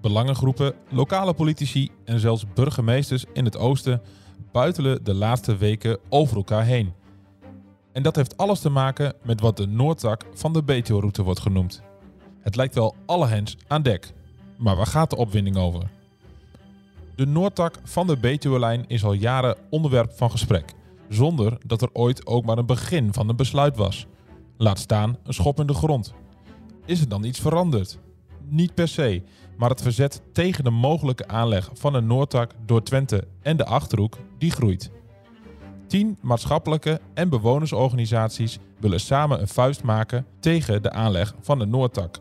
belangengroepen, lokale politici en zelfs burgemeesters in het oosten buitelen de laatste weken over elkaar heen. En dat heeft alles te maken met wat de Noordtak van de Betuwe-route wordt genoemd. Het lijkt wel alle hens aan dek. Maar waar gaat de opwinding over? De Noordtak van de Betuwe-lijn is al jaren onderwerp van gesprek, zonder dat er ooit ook maar een begin van een besluit was. Laat staan een schop in de grond. Is er dan iets veranderd? Niet per se, maar het verzet tegen de mogelijke aanleg van een Noordtak door Twente en de Achterhoek, die groeit. Tien maatschappelijke en bewonersorganisaties willen samen een vuist maken tegen de aanleg van de Noordtak.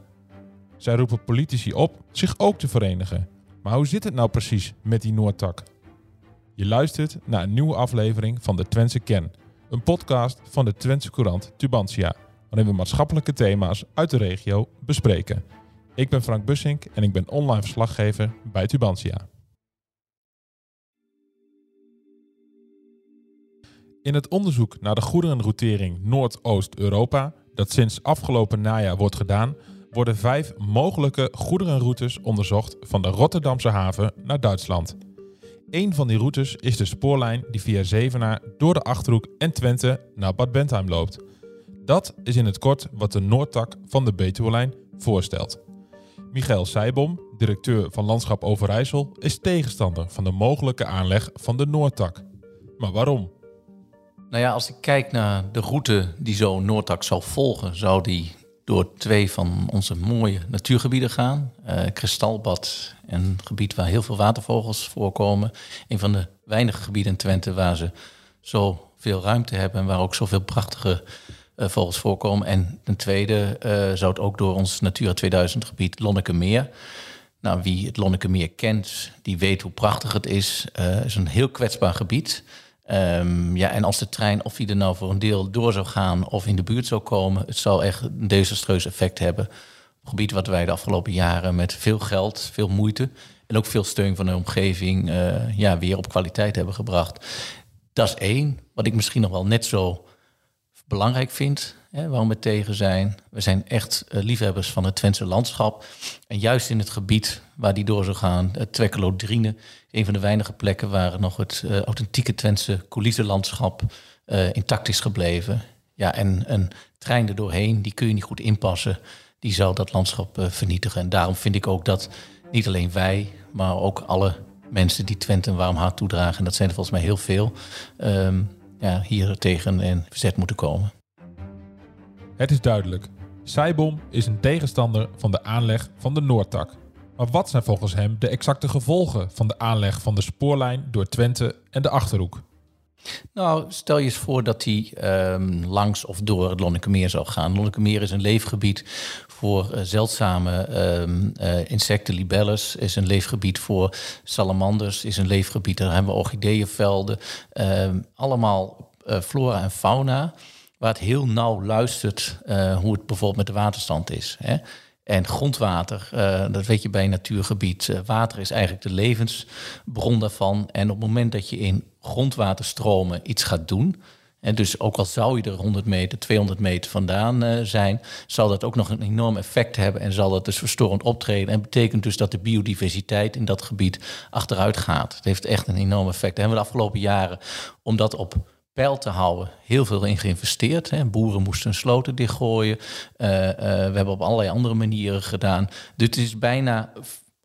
Zij roepen politici op zich ook te verenigen. Maar hoe zit het nou precies met die Noordtak? Je luistert naar een nieuwe aflevering van de Twentse Ken, een podcast van de Twentse Courant Tubantia, waarin we maatschappelijke thema's uit de regio bespreken. Ik ben Frank Bussink en ik ben online verslaggever bij Tubantia. In het onderzoek naar de goederenroutering Noordoost-Europa, dat sinds afgelopen najaar wordt gedaan, worden vijf mogelijke goederenroutes onderzocht van de Rotterdamse haven naar Duitsland. Een van die routes is de spoorlijn die via Zevenaar door de Achterhoek en Twente naar Bad Bentheim loopt. Dat is in het kort wat de Noordtak van de Betuwe-lijn voorstelt. Michael Seibom, directeur van Landschap Overijssel, is tegenstander van de mogelijke aanleg van de Noordtak. Maar waarom? Nou ja, als ik kijk naar de route die zo'n Noordtak zal volgen, zou die door twee van onze mooie natuurgebieden gaan. Uh, Kristalbad, een gebied waar heel veel watervogels voorkomen. Een van de weinige gebieden in Twente waar ze zoveel ruimte hebben en waar ook zoveel prachtige vogels voorkomen. En ten tweede uh, zou het ook door ons Natura 2000 gebied Lonnekemeer. Nou, wie het Lonnekemeer kent, die weet hoe prachtig het is. Het is een heel kwetsbaar gebied. Um, ja, en als de trein, of die er nou voor een deel door zou gaan of in de buurt zou komen, het zal echt een desastreus effect hebben. Gebied wat wij de afgelopen jaren met veel geld, veel moeite en ook veel steun van de omgeving ja, weer op kwaliteit hebben gebracht. Dat is één. Wat ik misschien nog wel net zo belangrijk vind, hè, waarom we tegen zijn. We zijn echt uh, liefhebbers van het Twentse landschap. En juist in het gebied waar die door zou gaan, het Twekkelodrine, een van de weinige plekken waar nog het uh, authentieke Twentse coulissenlandschap intact is gebleven. Ja, en een trein er doorheen, die kun je niet goed inpassen. Die zou dat landschap vernietigen. En daarom vind ik ook dat niet alleen wij, maar ook alle mensen die Twente een warm hart toedragen, en dat zijn er volgens mij heel veel, um, ja, hier tegen in verzet moeten komen. Het is duidelijk. Saibom is een tegenstander van de aanleg van de Noordtak. Maar wat zijn volgens hem de exacte gevolgen van de aanleg van de spoorlijn door Twente en de Achterhoek? Nou, stel je eens voor dat hij um, langs of door het Lonnekemeer zou gaan. Lonnekemeer is een leefgebied voor uh, zeldzame um, uh, insecten, libelles. Is een leefgebied voor salamanders. Is een leefgebied, daar hebben we orchideeënvelden. Um, allemaal uh, flora en fauna. Waar het heel nauw luistert hoe het bijvoorbeeld met de waterstand is. Hè? En grondwater, uh, dat weet je bij een natuurgebied. Uh, water is eigenlijk de levensbron daarvan. En op het moment dat je in grondwaterstromen iets gaat doen. En dus ook al zou je er 100 meter, 200 meter vandaan uh, zijn, zal dat ook nog een enorm effect hebben en zal dat dus verstorend optreden. En betekent dus dat de biodiversiteit in dat gebied achteruit gaat. Het heeft echt een enorm effect. Daar hebben we de afgelopen jaren, omdat op peil te houden. Heel veel in geïnvesteerd. Hè. Boeren moesten sloten dichtgooien. Uh, uh, we hebben op allerlei andere manieren gedaan. Dus het is bijna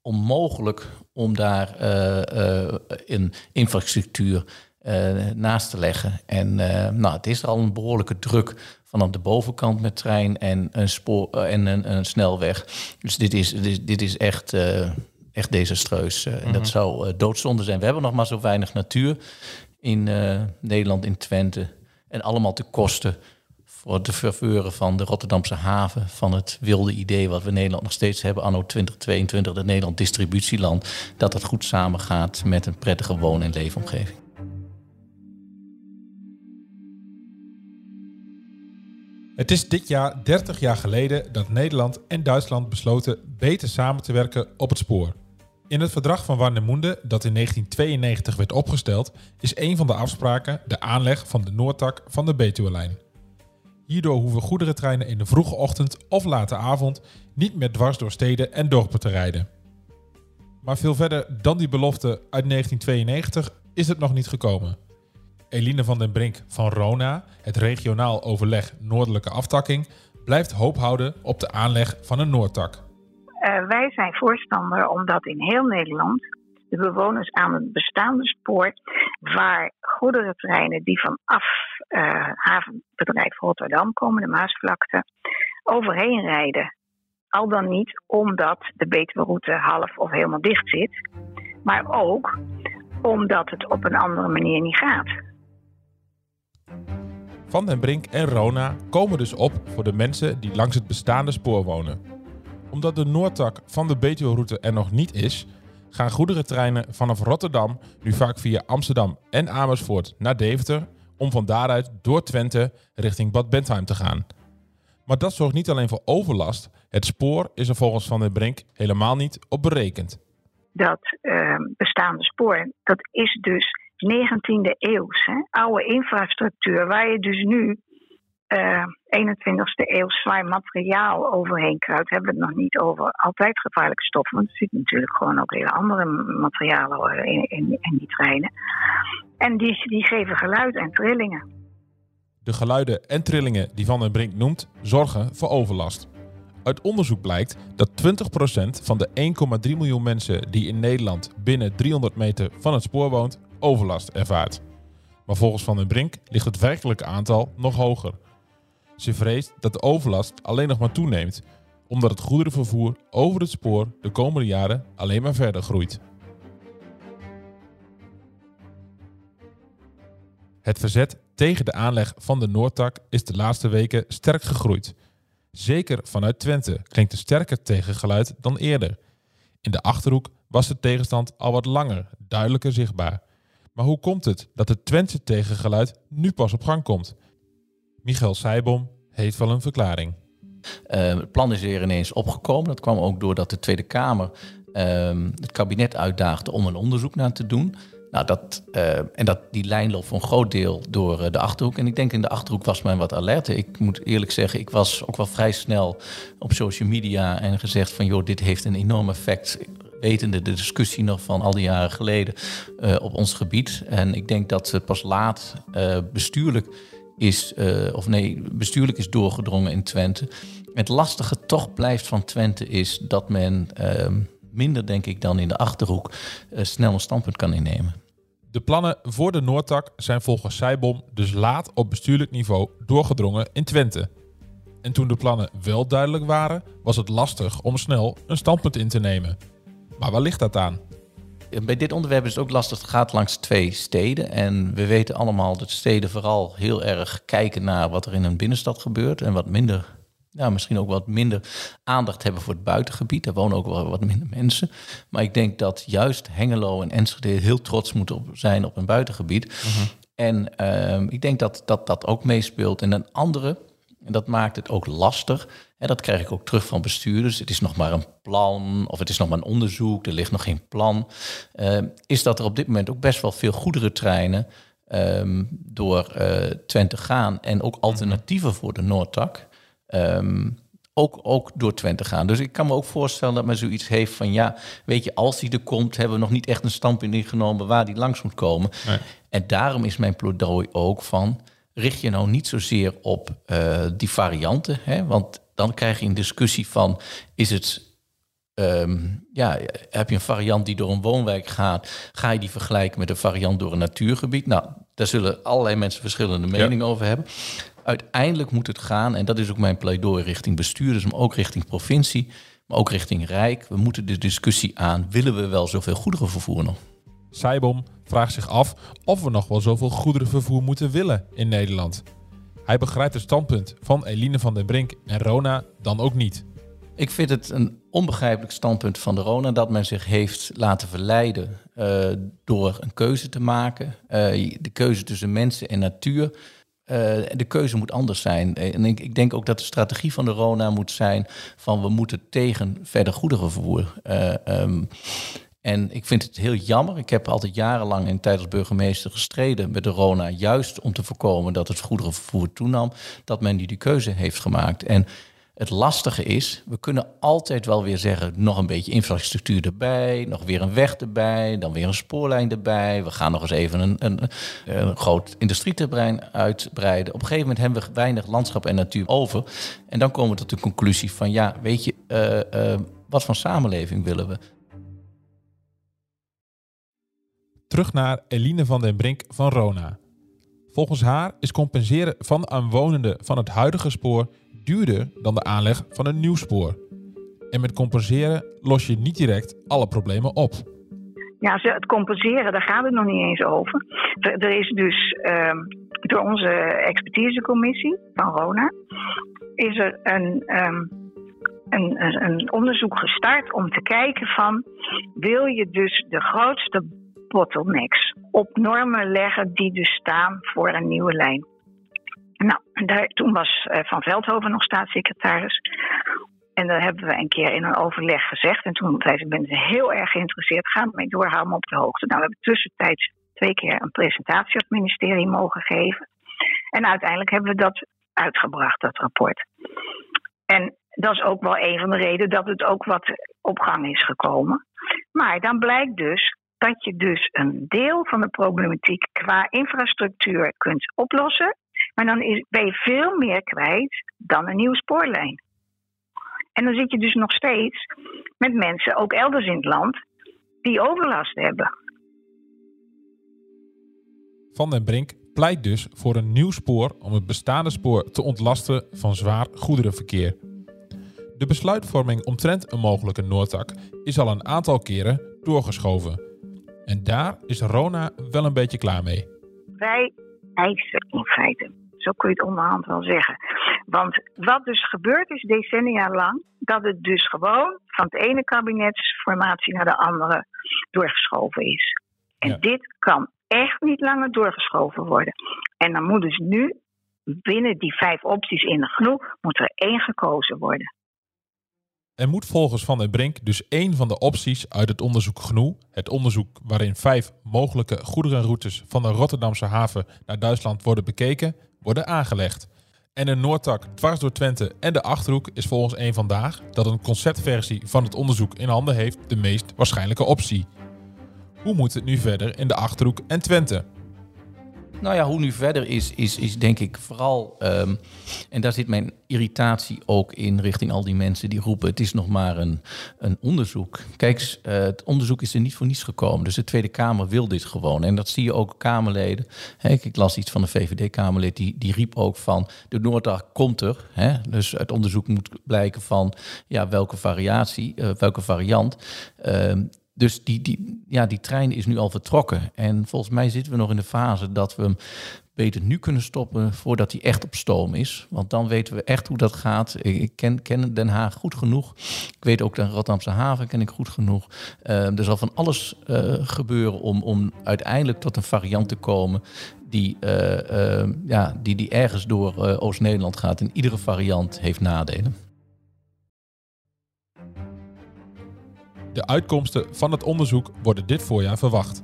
onmogelijk om daar uh, een infrastructuur naast te leggen. En nou, het is er al een behoorlijke druk vanaf de bovenkant met trein en een spoor en een, een snelweg. Dus dit is, dit, dit is echt echt desastreus. Uh, mm -hmm. En dat zou uh, doodzonde zijn. We hebben nog maar zo weinig natuur in uh, Nederland, in Twente. En allemaal te kosten voor de verveuren van de Rotterdamse haven. Van het wilde idee wat we Nederland nog steeds hebben, anno 2022, de Nederland distributieland. Dat het goed samengaat met een prettige woon- en leefomgeving. Het is dit jaar 30 jaar geleden dat Nederland en Duitsland besloten beter samen te werken op het spoor. In het verdrag van Warnemünde, dat in 1992 werd opgesteld, is een van de afspraken de aanleg van de Noordtak van de Betuwe-lijn. Hierdoor hoeven goederentreinen in de vroege ochtend of late avond niet meer dwars door steden en dorpen te rijden. Maar veel verder dan die belofte uit 1992 is het nog niet gekomen. Eline van den Brink van Rona, het regionaal overleg Noordelijke Aftakking, blijft hoop houden op de aanleg van een Noordtak. Uh, wij zijn voorstander omdat in heel Nederland de bewoners aan het bestaande spoor, waar goederentreinen die vanaf uh, havenbedrijf Rotterdam komen, de Maasvlakte, overheen rijden. Al dan niet omdat de Betuwe-route half of helemaal dicht zit, maar ook omdat het op een andere manier niet gaat. Van den Brink en Rona komen dus op voor de mensen die langs het bestaande spoor wonen. Omdat de Noordtak van de Betuwe-route er nog niet is, gaan goederentreinen vanaf Rotterdam nu vaak via Amsterdam en Amersfoort naar Deventer om van daaruit door Twente richting Bad Bentheim te gaan. Maar dat zorgt niet alleen voor overlast. Het spoor is er volgens Van den Brink helemaal niet op berekend. Dat uh, bestaande spoor, dat is dus 19e eeuws. Hè? Oude infrastructuur waar je dus nu uh, eh, 21ste eeuw zwaar materiaal overheen kruipt, hebben we het nog niet over altijd gevaarlijke stoffen. Want er zitten natuurlijk gewoon ook hele andere materialen in, in, in die treinen. En die, die geven geluid en trillingen. De geluiden en trillingen die Van den Brink noemt, zorgen voor overlast. Uit onderzoek blijkt dat 20% van de 1,3 miljoen mensen die in Nederland binnen 300 meter van het spoor woont, overlast ervaart. Maar volgens Van den Brink ligt het werkelijke aantal nog hoger. Ze vreest dat de overlast alleen nog maar toeneemt, omdat het goederenvervoer over het spoor de komende jaren alleen maar verder groeit. Het verzet tegen de aanleg van de Noordtak is de laatste weken sterk gegroeid. Zeker vanuit Twente klinkt er sterker tegengeluid dan eerder. In de achterhoek was de tegenstand al wat langer, duidelijker zichtbaar. Maar hoe komt het dat het Twentse tegengeluid nu pas op gang komt? Michael Seibom heeft wel een verklaring. Uh, het plan is er ineens opgekomen. Dat kwam ook doordat de Tweede Kamer uh, het kabinet uitdaagde om een onderzoek naar te doen. Nou, dat, uh, en dat, die lijn loopt voor een groot deel door uh, de Achterhoek. En ik denk in de Achterhoek was men wat alert. Ik moet eerlijk zeggen, ik was ook wel vrij snel op social media en gezegd van... joh, dit heeft een enorm effect wetende de discussie nog van al die jaren geleden uh, op ons gebied. En ik denk dat pas laat uh, bestuurlijk is, uh, of nee, bestuurlijk is doorgedrongen in Twente. Het lastige toch blijft van Twente is dat men ehm, minder, denk ik, dan in de achterhoek snel een standpunt kan innemen. De plannen voor de Noordtak zijn volgens Seibom dus laat op bestuurlijk niveau doorgedrongen in Twente. En toen de plannen wel duidelijk waren, was het lastig om snel een standpunt in te nemen. Maar waar ligt dat aan? Bij dit onderwerp is het ook lastig. Het gaat langs twee steden. En we weten allemaal dat steden vooral heel erg kijken naar wat er in een binnenstad gebeurt. En wat minder, ja, misschien ook wat minder aandacht hebben voor het buitengebied. Daar wonen ook wel wat minder mensen. Maar ik denk dat juist Hengelo en Enschede heel trots moeten zijn op een buitengebied. Mhm. En uh, ik denk dat, dat dat ook meespeelt. En een andere, en dat maakt het ook lastig. En dat krijg ik ook terug van bestuurders. Het is nog maar een plan of het is nog maar een onderzoek. Er ligt nog geen plan. Uh, is dat er op dit moment ook best wel veel goederentreinen um, door uh, Twente gaan. En ook alternatieven voor de Noordtak. Um, ook, ook door Twente gaan. Dus ik kan me ook voorstellen dat men zoiets heeft van... ja, weet je, als die er komt... hebben we nog niet echt een standpunt ingenomen... waar die langs moet komen. Nee. En daarom is mijn pleidooi ook van richt je nou niet zozeer op uh, die varianten. Hè? Want dan krijg je een discussie van: is het. Um, ja, heb je een variant die door een woonwijk gaat, ga je die vergelijken met een variant door een natuurgebied? Nou, daar zullen allerlei mensen verschillende meningen over hebben. Uiteindelijk moet het gaan, en dat is ook mijn pleidooi richting bestuurders, maar ook richting provincie, maar ook richting Rijk. We moeten de discussie aan: willen we wel zoveel goederen vervoeren? Saibom vraagt zich af of we nog wel zoveel goederenvervoer moeten willen in Nederland. Hij begrijpt het standpunt van Eline van den Brink en Rona dan ook niet. Ik vind het een onbegrijpelijk standpunt van de Rona dat men zich heeft laten verleiden uh, door een keuze te maken. Uh, de keuze tussen mensen en natuur. Uh, de keuze moet anders zijn. En ik, ik, denk ook dat de strategie van de Rona moet zijn van we moeten tegen verder goederenvervoer. Um, en ik vind het heel jammer. Ik heb altijd jarenlang in tijd als burgemeester gestreden met de Rona, juist om te voorkomen dat het goederenvervoer toenam, dat men die, die keuze heeft gemaakt. En Het lastige is, we kunnen altijd wel weer zeggen, nog een beetje infrastructuur erbij, nog weer een weg erbij, dan weer een spoorlijn erbij. We gaan nog eens even een, een, een groot industrieterrein uitbreiden. Op een gegeven moment hebben we weinig landschap en natuur over. En dan komen we tot de conclusie van, ja, weet je, uh, uh, wat voor samenleving willen we? Terug naar Eline van den Brink van Rona. Volgens haar is compenseren van de aanwonenden van het huidige spoor duurder dan de aanleg van een nieuw spoor. En met compenseren los je niet direct alle problemen op. Ja, het compenseren, daar gaat het nog niet eens over. Er is dus uh, door onze expertisecommissie van RONA... is er een, um, een, een onderzoek gestart om te kijken van... wil je dus de grootste bottlenecks op normen leggen die dus staan voor een nieuwe lijn. Nou, daar, toen was uh, Van Veldhoven nog staatssecretaris. En daar hebben we een keer in een overleg gezegd. En toen zei ze, ben ze heel erg geïnteresseerd. Ga mee door, hou me op de hoogte. Nou, we hebben tussentijds twee keer een presentatie op het ministerie mogen geven. En uiteindelijk hebben we dat uitgebracht, dat rapport. En dat is ook wel een van de redenen dat het ook wat op gang is gekomen. Maar dan blijkt dus dat je dus een deel van de problematiek qua infrastructuur kunt oplossen. Maar dan ben je veel meer kwijt dan een nieuwe spoorlijn. En dan zit je dus nog steeds met mensen, ook elders in het land, die overlast hebben. Van den Brink pleit dus voor een nieuw spoor om het bestaande spoor te ontlasten van zwaar goederenverkeer. De besluitvorming omtrent een mogelijke Noordtak is al een aantal keren doorgeschoven. En daar is Rona wel een beetje klaar mee. Wij eisen in feite. Zo kun je het onderhand wel zeggen. Want wat dus gebeurd is decennia lang, dat het dus gewoon van het ene kabinetsformatie naar de andere doorgeschoven is. En dit kan echt niet langer doorgeschoven worden. En dan moet dus nu binnen die vijf opties in de genoeg, moet er één gekozen worden. Er moet volgens Van den Brink dus één van de opties uit het onderzoek GNOE, het onderzoek waarin vijf mogelijke goederenroutes van de Rotterdamse haven naar Duitsland worden bekeken, worden aangelegd. En een Noordtak dwars door Twente en de Achterhoek is volgens één vandaag, dat een conceptversie van het onderzoek in handen heeft, de meest waarschijnlijke optie. Hoe moet het nu verder in de Achterhoek en Twente? Nou ja, hoe nu verder is, is, is denk ik vooral, um, en daar zit mijn irritatie ook in richting al die mensen die roepen: het is nog maar een, een onderzoek. Kijk, uh, het onderzoek is er niet voor niets gekomen. Dus de Tweede Kamer wil dit gewoon. En dat zie je ook Kamerleden. Ik las iets van de VVD-Kamerlid, die, die riep ook van: de Noorddag komt er. Dus het onderzoek moet blijken van ja, welke variatie, uh, welke variant. Uh, dus die, die, ja, die trein is nu al vertrokken. En volgens mij zitten we nog in de fase dat we hem beter nu kunnen stoppen voordat hij echt op stoom is. Want dan weten we echt hoe dat gaat. Ik ken, ken Den Haag goed genoeg. Ik weet ook de Rotterdamse haven ken ik goed genoeg. Uh, er zal van alles uh, gebeuren om, om uiteindelijk tot een variant te komen die, uh, ja, die, die ergens door Oost-Nederland gaat. En iedere variant heeft nadelen. De uitkomsten van het onderzoek worden dit voorjaar verwacht.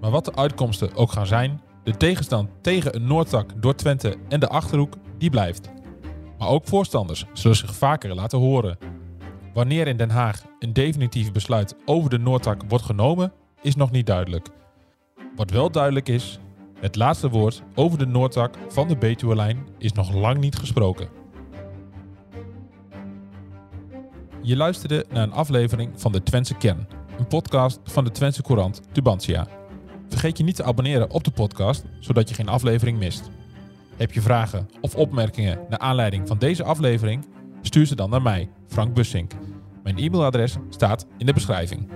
Maar wat de uitkomsten ook gaan zijn, de tegenstand tegen een Noordtak door Twente en de Achterhoek, die blijft. Maar ook voorstanders zullen zich vaker laten horen. Wanneer in Den Haag een definitief besluit over de Noordtak wordt genomen, is nog niet duidelijk. Wat wel duidelijk is, het laatste woord over de Noordtak van de Betuwe-lijn is nog lang niet gesproken. Je luisterde naar een aflevering van de Twentse Kern, een podcast van de Twentse Courant Tubantia. Vergeet je niet te abonneren op de podcast, zodat je geen aflevering mist. Heb je vragen of opmerkingen naar aanleiding van deze aflevering? Stuur ze dan naar mij, Frank Bussink. Mijn e-mailadres staat in de beschrijving.